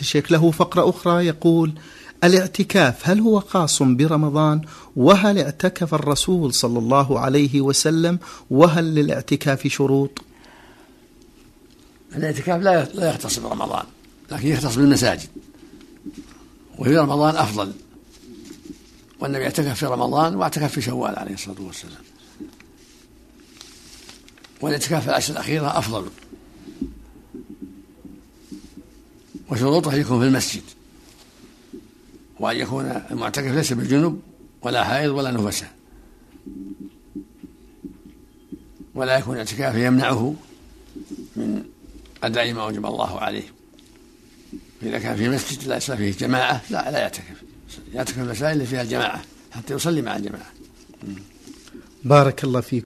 الشيخ له فقرة أخرى يقول الاعتكاف هل هو خاص برمضان؟ وهل اعتكف الرسول صلى الله عليه وسلم؟ وهل للاعتكاف شروط؟ الاعتكاف لا لا يختص برمضان لكن يختص بالمساجد وفي رمضان أفضل. والنبي اعتكف في رمضان واعتكف في شوال عليه الصلاة والسلام. والاعتكاف في العشر الأخيرة أفضل. وشروطه يكون في المسجد. وأن يكون المعتكف ليس بالجنوب ولا حائض ولا نفسه ولا يكون اعتكاف يمنعه من أداء ما أوجب الله عليه. إذا كان في مسجد لا يصلي فيه جماعة لا لا يعتكف. يعتكف المسائل اللي فيها الجماعة حتى يصلي مع الجماعة. بارك الله فيك.